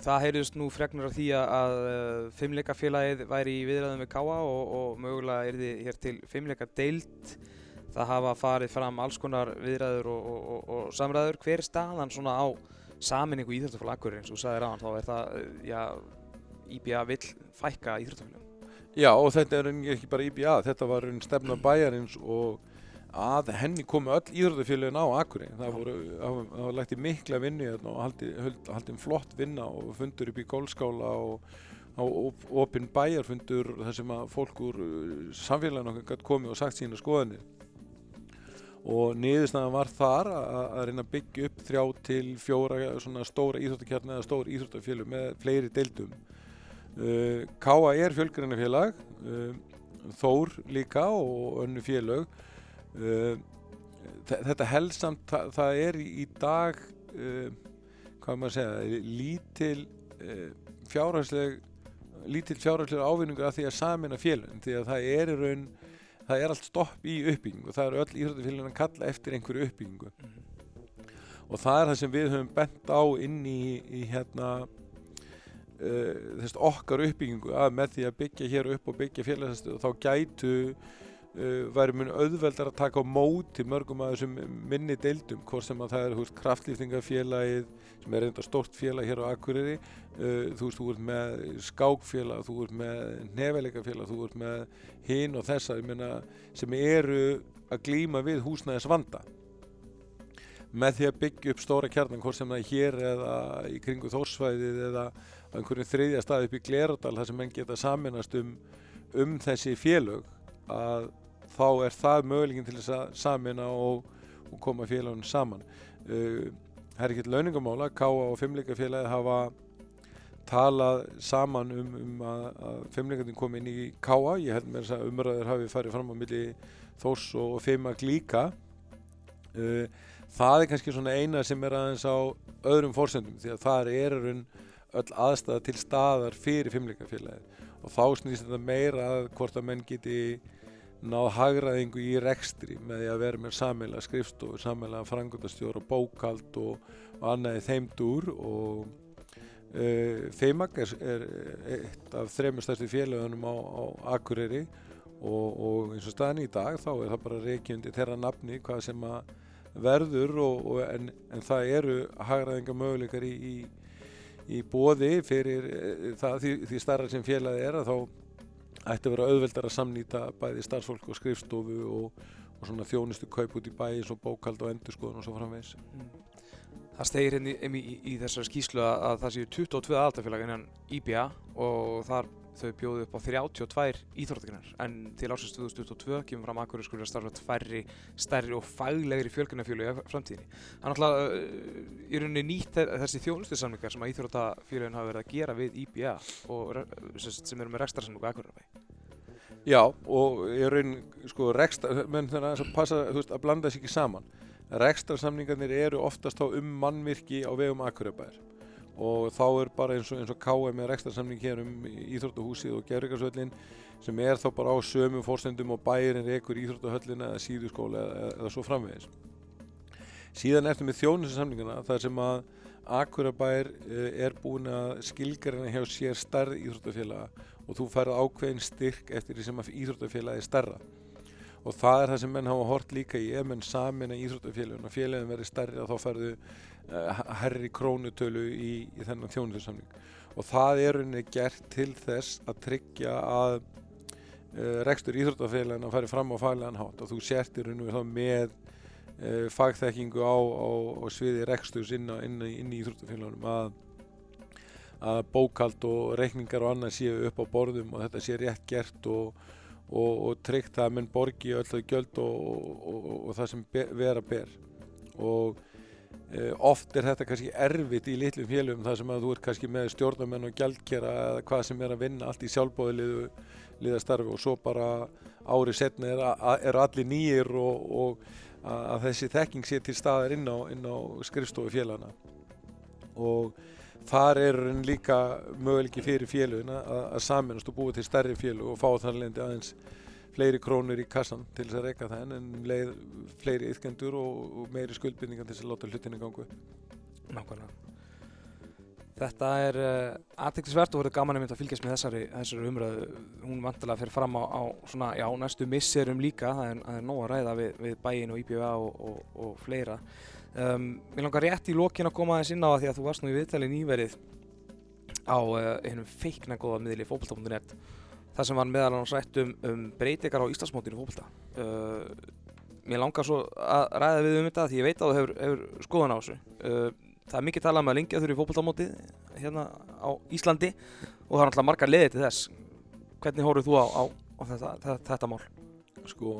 það heyrðist nú freknur af því að uh, fimmleikafélagið væri í viðræðum við Káa og, og mögulega er þið hér til fimmleika deilt. Það hafa farið fram alls konar viðræður og, og, og samræður. Hver er staðan svona á saminningu íþróttafélag Akureyri eins og þú sagði ráðan þá er það, já, IBA vill fækka íþróttafélagum. Já og þetta er ekki bara IBA, þetta var stefna bæjarins og að henni komu öll íþróttafélagin á Akureyri. Það voru, það var- lagt í mikla vinnu hérna og haldið haldi, haldi flott vinna og fundur upp í gólskála og op- opinn bæjarfundur þar sem að fólk úr uh, samfélaginu okkar gætt komið og sagt sína skoðanir og niðurstaðan var þar að, að reyna að byggja upp þrjá til fjóra svona stóra íþróttakjarni eða stóra íþróttafélug með fleiri deildum. Uh, Káa er fjölgrænafélag uh, Þór líka og önnu félög. Uh, þe- þetta helst samt það, það er í, dag uh, hvað maður að segja lítil uh, fjárhagsleg lítil fjárhagslega ávinningur af því að samina félagin því að það er í raun það er allt stopp í uppbyggingu. Það eru öll íþróttafélagin að kalla eftir einhverju uppbyggingu. Og það er það sem við höfum bent á inn í, í hérna uh, þess, okkar uppbyggingu að með því að byggja hér upp og byggja félagsastöð þá gætu væri mun auðveldar að taka á móti mörgum að þessum minni deildum hvort sem að það er húst, kraftlýftingafélagið sem er reynda stórt félag hér á Akureyri uh, þú veist, þú ert með skákfélag, þú ert með nefæleikafélag, þú ert með hinn og þessa, ég meina, sem eru að glýma við húsnæðis vanda með því að byggja upp stóra kjarnan, hvort sem það er hér eða í kringu þórsvæðið eða á einhverjum þriðja stað upp í Gleradal þar sem menn geta saminast um, um þessi félög að þá er það möguleikin til þess að samina og, og koma félagunum saman. Uh, það er ekkert launingamála Káa og Fimmleikafélagi hafa talað saman um, um að, að Fimmleikandinn kom inn í Káa ég held með þess að umræður hafi farið fram á milli Þórs og Fimmag líka. Uh, það er kannski svona eina sem er aðeins á öðrum fórsendum því að það er raun öll aðstæða til staðar fyrir Fimmleikafélagi og þá snýst þetta meira að hvort að menn geti náð hagraðingu í rekstri með því að vera með sammeila skrifstofu, sammeila frangundastjóra, bókald og, og annað í þeim dúr og uh, Feimag er, er eitt af þremur stærstu félögunum á, á Akureyri og, og eins og staðan í dag þá er það bara reykjundi þeirra nafni hvað sem að verður og, en, en það eru hagraðinga möguleikar í, í, í bóði fyrir uh, það því, því starra sem félagi er að þá ætti að vera auðveldar að samnýta bæði starfsfólk og skrifstofu og, og svona þjónustu kaup út í bæi eins og bókald og endurskoðun og svo framvegis. Það stegir hérna í, í, í þessari skýslu að, að það séu 22 aðaltafélag innan IBA og þar þau bjóðu upp á 32 íþróttakinnar en til ásins 2022 kemur fram akkurir skulle að starfa tværri, stærri og faglegri fjölgunarfjölu í framtíðinni. Það er náttúrulega uh, í rauninni nýtt þe- þessi þjónustusamlingar sem að íþróttafélagin hafa verið að gera við IBA og sem eru með rekstarsamlingu akkurir Já, og ég raun, sko, rekstar, menn þannig að passa, þú veist, að blanda þessi ekki saman. Rekstarsamningarnir eru oftast þá um mannvirki á vegum Akureybæðir og þá er bara eins og, eins og KM með rekstarsamning hér um Íþróttahúsið og Gerrikarsvöllin sem er þá bara á sömu fórstendum og bærin rekur Íþróttahöllina eða síðuskóla eða, eða svo framvegis. Síðan ertu með þjónusinsamningana þar sem að Akureybæðir er búin að skilgarina hjá sér starð Íþróttafélaga og þú færð ákveðin styrk eftir því sem að íþróttafélagi er starra og það er það sem menn hafa hort líka í ef menn samin að íþróttafélagin og félagin verið starri þá færðu herri krónutölu í, í þennan þjónuðursamning og það er rauninni gert til þess að tryggja að uh, rekstur íþróttafélagin að færi fram á faglegan hátt. Og þú sért í rauninni þá með uh, fagþekkingu á, á, á sviði reksturs inn, inn, inn í íþróttafélagunum að að bókald og reikningar og annað séu upp á borðum og þetta sé rétt gert og, og, og tryggt að menn borgi öll þau gjöld og, og það sem be, vera ber. Og oft er þetta kannski erfitt í litlum félugum þar sem að þú ert kannski með stjórnarmenn og gjaldkera eða hvað sem er að vinna allt í sjálfbóðiliðu liðastarfi og svo bara árið setna er, er allir nýjir og að þessi þekking sé til staðar inn á, á skrifstofu félagana og þar er hann líka möguleiki fyrir félugin að, að saminast og búið til stærri félug og fá þann lendi aðeins fleiri krónur í kassan til þess að reyka það en leið fleiri yfkendur og, og meiri skuldbindningar til þess að láta hlutinni gangu Nákvæmlega Þetta er uh, aðteklisvert og verður gaman að mynda að fylgjast með þessari, þessari umröðu. Hún vantilega fyrir fram á, á svona, já, næstu misserum líka, það er, er nóg að ræða við, við bæin og IBA og, og, og fleira. Um, mér langar rétt í lokin að koma aðeins inn á það því að þú varst nú í viðtali nýverið á uh, einum feikna góða miðli fókbalta.net þar sem var meðal annars rætt um, um breytingar á Íslandsmótinu fókbalta. Uh, mér langar svo að ræða við um þetta því ég veit að þú hefur, hefur skoðan á þessu uh, það er mikið talað um að lengja þurfi fótballtámóti hérna á Íslandi og það er alltaf margar leðið til þess hvernig hóruð þú á, á, á þetta, þetta, þetta mál? Sko,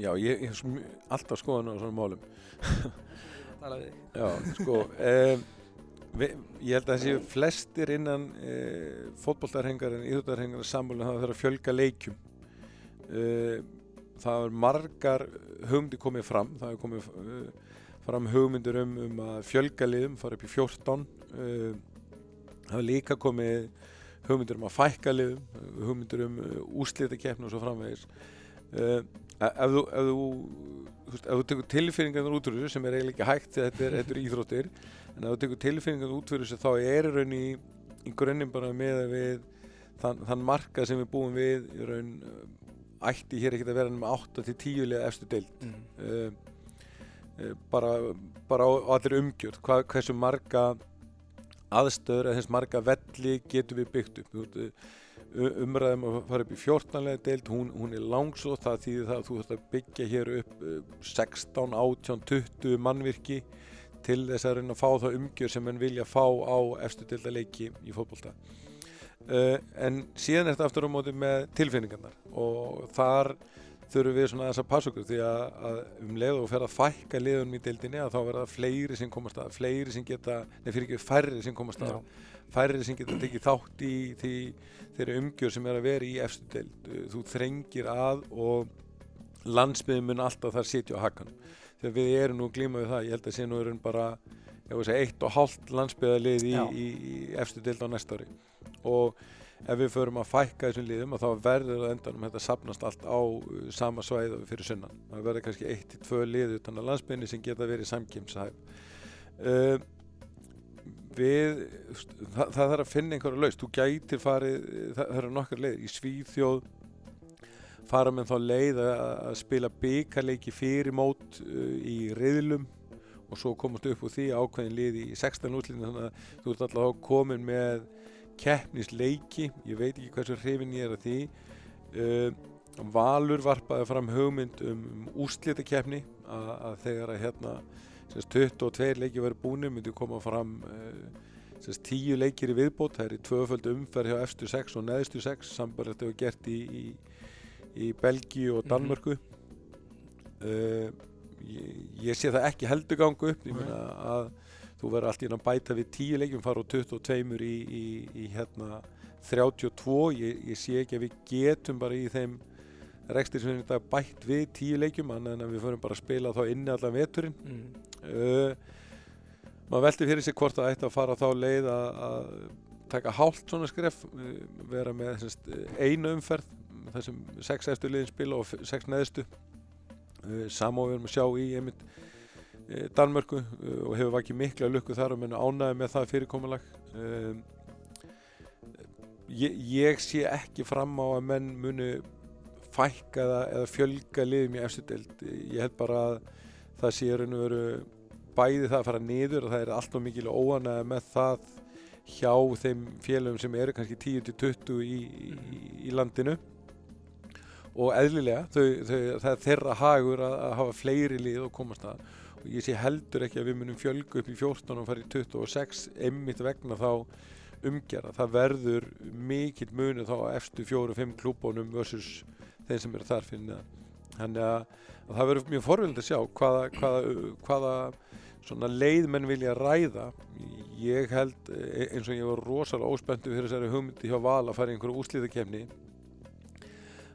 já, ég hef alltaf skoðan á svona málum. Tala við þig Já, sko, um, við, ég held að þessi flestir innan uh, fótboltarhengar en íþjóttarhengar sammála það þarf að fjölga leikjum. Uh, það er margar hugmyndir komið fram, það er komið uh, fram hugmyndir um, um að fjölga liðum, fara upp í 14. Uh, það er líka komið hugmyndir um að fækka liðum, hugmyndir um uh, úrslitakeppni og svo framvegis. Ef þú, ef þú þú veist, ef þú tekur tilfinningarnar út úr þessu sem er eiginlega ekki hægt þetta er, þetta er íþróttir en ef þú tekur tilfinningarnar út úr þessu þá er í raun í, í grunninn bara með við þann, þann markað sem við búum við í raun uh, ætti hér ekkert að vera með 8 til 10 liða efstu deild mm. uh, uh, bara, bara á, á allir umgjörð Hva, hversu marga aðstöður eða þess marga velli getum við byggt upp Þú veist, umræðum að fara upp í 14 lega deild, hún, hún er langsótt það þýðir það að þú þarfst að byggja hér upp uh, 16, 18, 20 mannvirki til þess að reyna að fá það umgjör sem mann vilja fá á efstu deilda leiki í fótbolta. Uh, en síðan er þetta aftur á móti með tilfinningarnar og þar þurfum við svona þess að passa okkur því að, að um leið og fer að fækka liðunum í deildinni að þá verða fleiri sem komast að fleiri sem geta, nefnir fyrir ekki færri sem komast að. Já. Færri sem geta tekið þátt í því, þeirri umgjör sem er að vera í efstu deild. Þú þrengir að og landsbyðin mun alltaf þar sitja á hakanum. Þegar við erum nú að glíma við það, ég held að sé nú erum bara segja, eitt og hálft landsbyðalið í, í, í efstu deild á næsta ári. Og ef við förum að fækka þessum liðum þá verður það endanum þetta sapnast allt á uh, sama svæð fyrir sunnan. Það verður kannski eitt til tvö lið utan að landsbyðinni sem geta verið samkýmshæf. Uh, við, það, það þarf að finna einhverja laust, þú gætir farið, það, það eru nokkar leið, í Svíþjóð fara með þá leið að, að spila byggarleiki fyrir mót uh, í riðlum og svo komast upp úr því ákveðin lið í 16 útlýðin þannig að þú ert alltaf komin með keppnisleiki, ég veit ekki hversu hrifin ég er að því. Uh, Valur varpaði fram hugmynd um, um úrslitakeppni að, að þegar að hérna semst 22 leikir verið búinir myndi koma fram uh, semst 10 leikir í viðbót, það er í tvöföld umferð hjá efstu 6 og neðstu 6 sambar þetta var gert í, í, í Belgíu og Mhm. Danmörku. Uh, ég, ég sé það ekki heldur gangu upp. Ég meina að þú verður allt í að bæta við 10 leikjum fara úr 22 í, í, í hérna 32, ég, ég sé ekki að við getum bara í þeim rekstir sem dag bætt við 10 leikjum annað en að við förum bara að spila þá inni allan veturinn. Mm. uh, maður velti fyrir sig hvort það ætti að fara þá leið að, að taka hálft svona skref uh, vera með semst, einu umferð þar sem sex eftir liðin spila og sex neðstu. Uh, samá við erum að sjá í einmitt uh, Danmörku uh, og hefur vakið mikla lukku þar og menn ánæði með það fyrirkomulag. Um, ég, ég sé ekki fram á að menn munu fækka eða, eða fjölga liðum í efstu deild. Ég held bara að það sé raun og veru bæði það að fara niður og það er alltaf mikil óanæða með það hjá þeim félögum sem eru kannski 10-20 í, í, í landinu. Og eðlilega þau, þau, það er þeirra hagur að, að hafa fleiri lið og komast að. Og ég sé heldur ekki að við munum fjölga upp í 14 og fara í 26 einmitt vegna þá umgjara. Það verður mikill munu þá og fimm klúbónum versus þeim sem eru þar fyrir neðan. Þannig að, að það verður mjög forvild að sjá hvaða, hvaða, hvaða svona leið menn vilja ræða. Ég held e- eins og ég var rosalega óspenntu fyrir þessari hugmyndi hjá Val að fara í einhverju úslíðakefni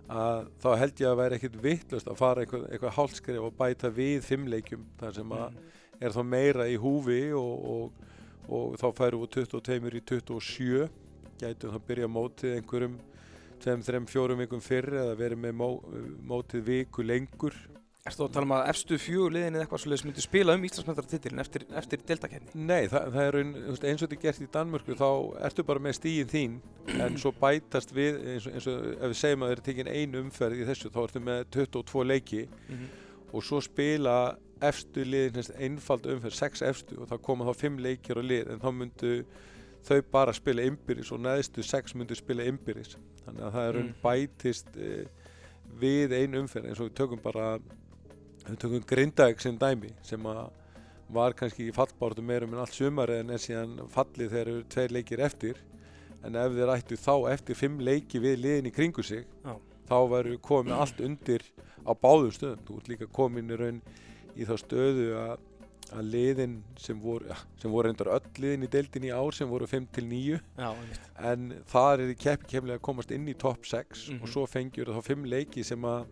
að þá held ég að væri ekkit vittlust að fara eitthvað, eitthvað hálskrif og bæta við fimmleikjum þar sem að er þá meira í húfi og, og, og þá færum við 22 í 27 gætum þá byrja mótið einhverjum 2-3-4 vikum fyrr eða verið með mó, mótið viku lengur. Erstu að tala um að efstu fjögur liðin eða eitthvað svolítið myndi spila um Íslandsmetratitilin eftir, eftir deltakenni? Nei, það, það er þú eins og þetta er gert í Danmörku þá ertu bara með stígin þín en svo bætast við eins og, eins og ef við segjum að það er tekin ein umferð í þessu þá ertu með 22 leiki. Mm og svo spila efstu liðin þess einfald umferð, 6 efstu og þá koma þá 5 leikir á lið en þá myndu þau bara spila ymbiris og neðstu 6 myndu spila ymbiris þannig að það er mm. bætist e, við ein umferð eins og við tökum bara við tökum Grindavík sem dæmi sem að var kannski í fallbáratu meirum en allt sumar en er síðan fallið þegar eru tveir leikir eftir en ef þeir ættu þá eftir fimm leiki við liðin í kringu sig Já. þá varu komið allt undir á báðum stöðum þú ert líka komin í raun í þá stöðu að, að liðin sem voru, ja, sem voru reyndar öll liðin í deildin í ár sem voru 5 til 9 Já, einmitt. en þar er þið keppi kemlega að komast inn í topp 6 Mhm. og svo fengjur þá fimm leiki sem að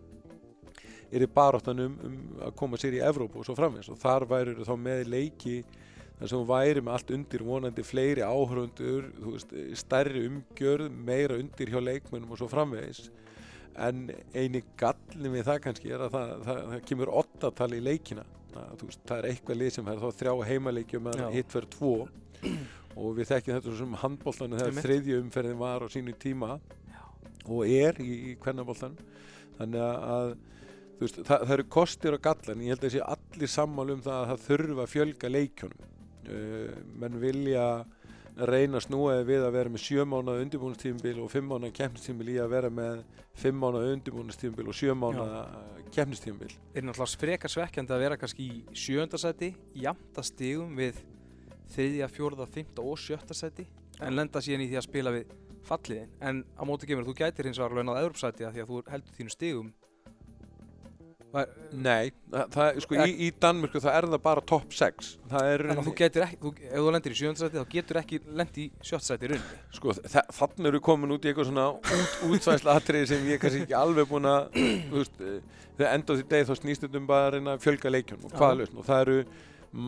er í baráttan um, um að koma sér í Evrópu og svo framins og þar væru þá með leiki þar sem væri með allt undir vonandi fleiri áhörundur stærri umgjörð, meira undir hjá leikmennum og svo framvegis en eini gallin við það kannski er að það, það, það kemur ottatali í leikina það, veist, það er eitthvað lið sem er þá þrjá heimaleikjum Já. en hitt fyrir tvo. Og við þekkjum þetta sem handbóltanu þegar þriðju umferðin var á sínu tíma og er í, í kvennabóltanum þannig að, veist, það, það eru kostir og gallan ég held að sé allir sammál um það að það þurfa að fjölga leikjónum uh, menn vilja reyna að snúa þig við að vera með sjö mánuða undirbúinustífumbil og fimm mánuða keppnistífumbil í að vera með fimm mánuða undirbúinustífumbil og sjö mánuða keppnistífumbil er náttúrulega frekar svekkjandi að vera kannski í sjöndasæti, jafnta stigum við þriðja, fjórða, fymta og sjötta sæti en lenda síðan í því að spila við falliðin en á móti kemur þú gætir hins vegar launað Evropsæti að því að þú heldur þínu stigum Var, Nei, það, sko, í, í Danmörku það er það bara top 6 það er en þú getur ekki, þú, ef þú lendir í sjöndasæti þá getur ekki lendi í sjötta sæti í rauninni. Sko, þannig eru komin út í eitthvað svona út, útsvæsla atriði sem ég kannski ekki alveg búin að eh, þegar enda á því degi þá snýst þetta um bara að að fjölga leikjum og hvaða lausn. Og það eru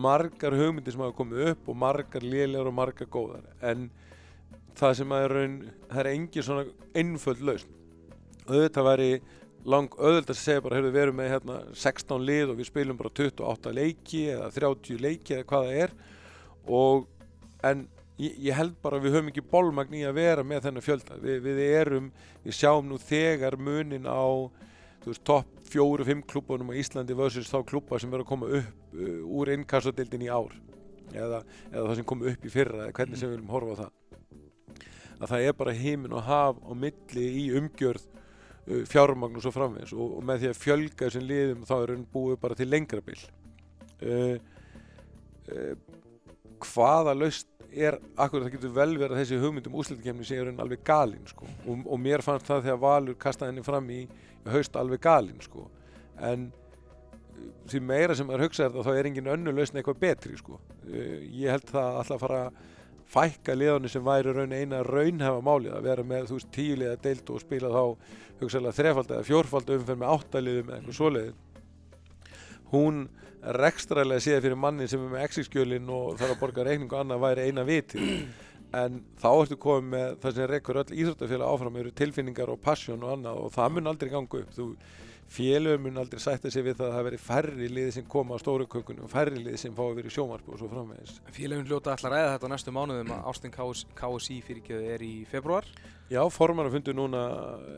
margar hugmyndir sem hafa komið upp og margar lélegar og margar góðar. En það sem að er raun það er engin svona einföld lausn. Auðvitað væri lang auðvitað að segja bara, heyrðu, við erum með hérna 16 lið og við spilum bara 28 leiki eða 30 leiki eða hvað það er. Og en ég, ég held bara að við höfum ekki bólmagn í að vera með þennan fjölda. Við, við erum, við sjáum nú þegar munin á þú veist, topp fjóru, fimm klúbunum á Íslandi versus þá klúba sem eru að koma upp uh, úr innkassadildin í ár. Eða, eða það sem kom upp í fyrra eða hvernig sem við viljum horfa á það. Að það er bara heimin og haf á milli í umgjörð fjármagn og svo framvegis og, og með því að fjölga þessum liðum þá er hann búið bara til lengra bil uh, uh, hvaða laust er akkur það getur vel verið að þessi hugmyndum úslitakefni sé er hann alveg galinn sko. og, og mér fannst það þegar Valur kastaði henni fram í, haust alveg galinn sko. en uh, því meira sem maður hugsa þetta þá er engin önnu lausn eitthvað betri sko. uh, ég held það alltaf að fara fækka liðanir sem væri raun eina raunhefa málið að vera með þú veist tíuliða deild og spila þá hugsaðlega þrefald eða fjórfald umferð með áttaliðum eða eitthvað svoleiðið hún rekstralega séð fyrir manni sem er með exi-skjölin og þarf að borga reikningu annað væri eina viti en þá ertu komið með það sem rekur öll íþróttafélag áfram eru tilfinningar og passion og annað og það mun aldrei ganga upp. Þú félögum mun aldrei sætta sig við það að það veri færri liði sem koma á stóru kökunum og færri liði sem fá að vera í sjómarpu og svo framvegis. Félagin hljóta að ræða þetta á næstu mánuðum að Ástin KS, KSI fyrirgjöðu er í februar Já, formann að fundu núna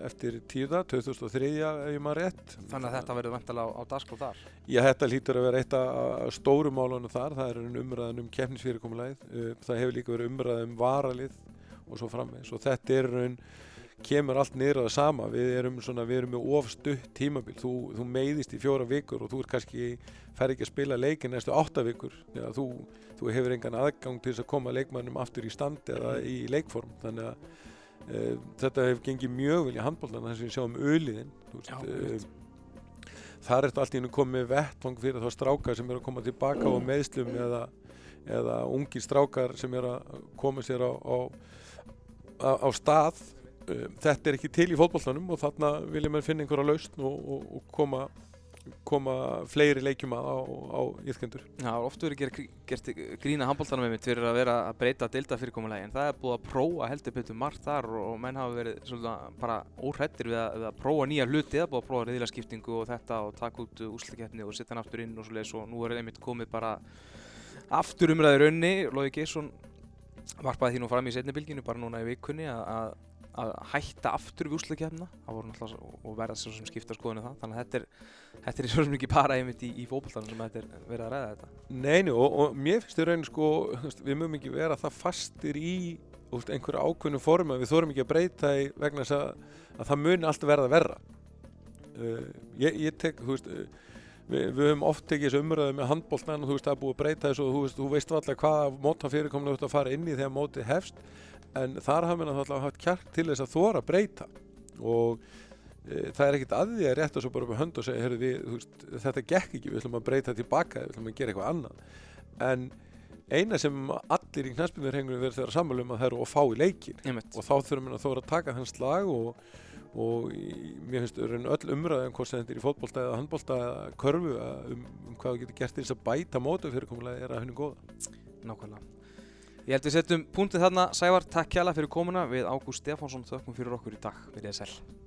eftir tíða, 2003 ef ég maður rétt. Þannig að þetta verður vantalega á, á dagskóð þar. Já, þetta lítur að vera eitt af stóru málunum þar, það er umræðan um keppnisfyrirkomulæð, það hefur líka verið umræðan um varalið og svo framvegis. Og þetta er raun, kemur allt niður á það sama, við erum svona, við erum með ofstutt tímabil, þú, þú meiðist í fjóra vikur og þú er kannski, fer ekki að spila leikin næstu átta vikur, Já, þú, þú hefur engan aðgang til þess að koma leikmannum aftur í stand eða í leikform, þannig að uh, þetta hefur gengið mjög vel í handbóltan þess að við sjáum öliðin, Já, einmitt. þar er þetta allt í hennu komið vettvang fyrir þá strákar sem eru að koma tilbaka á meðslum eða, eða ungir strákar sem eru að koma sér á, á, á, á stað þetta er ekki til í fótbolltanum og þarna vilja mann finna einhverja lausn og, og, og koma, koma fleiri leikjum að á, íþkendur Já, oft verður gert, gert grína handbóltanum með mitt fyrir að vera að breyta dilda fyrirkomulegi en það er búið að prófa heldur betur margt þar og, menn hafa verið svolítið bara óhrættir við, að- við að prófa nýja hluti það er búið að prófa reyðilaskiptingu og þetta og taka út úslikeppni og setja hann aftur inn og svoleiðis og nú er einmitt komið bara aftur umræður önni Lóði Geirsson varpaði því nú fram í setni bylginu bara núna í vikunni að, að, hætta aftur við náttúrulega og verða svo sem skipta skoðinu það. Þannig að þetta er, þetta er svo sem ekki bara einmitt í, í fótboltanum sem þetta er verið að ræða þetta. Neini og, og mér finnst þau raun sko, við mögum ekki vera það fastir í þú veist, einhverju ákveðnu form að við þórum ekki að breyta í vegna þess að, að það muni allt verða verra. Uh, ég, ég tek, þú veist uh, við, við höfum oft tekið þessu umröðu með handbóltmenn og þú veist það er búið að breyta þessu og þú veist, þú veist alltaf hvaða móta fyrirkominu þú ert að fara inn í þegar mótið hefst en þar hafa við náttúrulega haft kjark til þess að þóra breyta og e, það er ekkit að því að rétta svo bara upp á hönd og segja heyrðu, við, veist, þetta gekk ekki, við ætlum að breyta tilbaka við ætlum að gera eitthvað annað en eina sem allir í knæspinurhengunum verður þeirra sammálum að það eru að fá í leikir Einmitt. og þá þurfum við að þóra að taka hans slag og, og mér finnst öll umræðum hvort sem þetta er í fótbolta eða handbolta eða körfu um, um hvað þú getur gert til þess að bæta mótu fyrirkomulega er að henni góða Nákvæmlega. Ég held við setjum punktið þarna. Sævar, takk kjalla fyrir komuna. Við Ágúst Stefánsson þökkum fyrir okkur í dag. Verið þið sæl.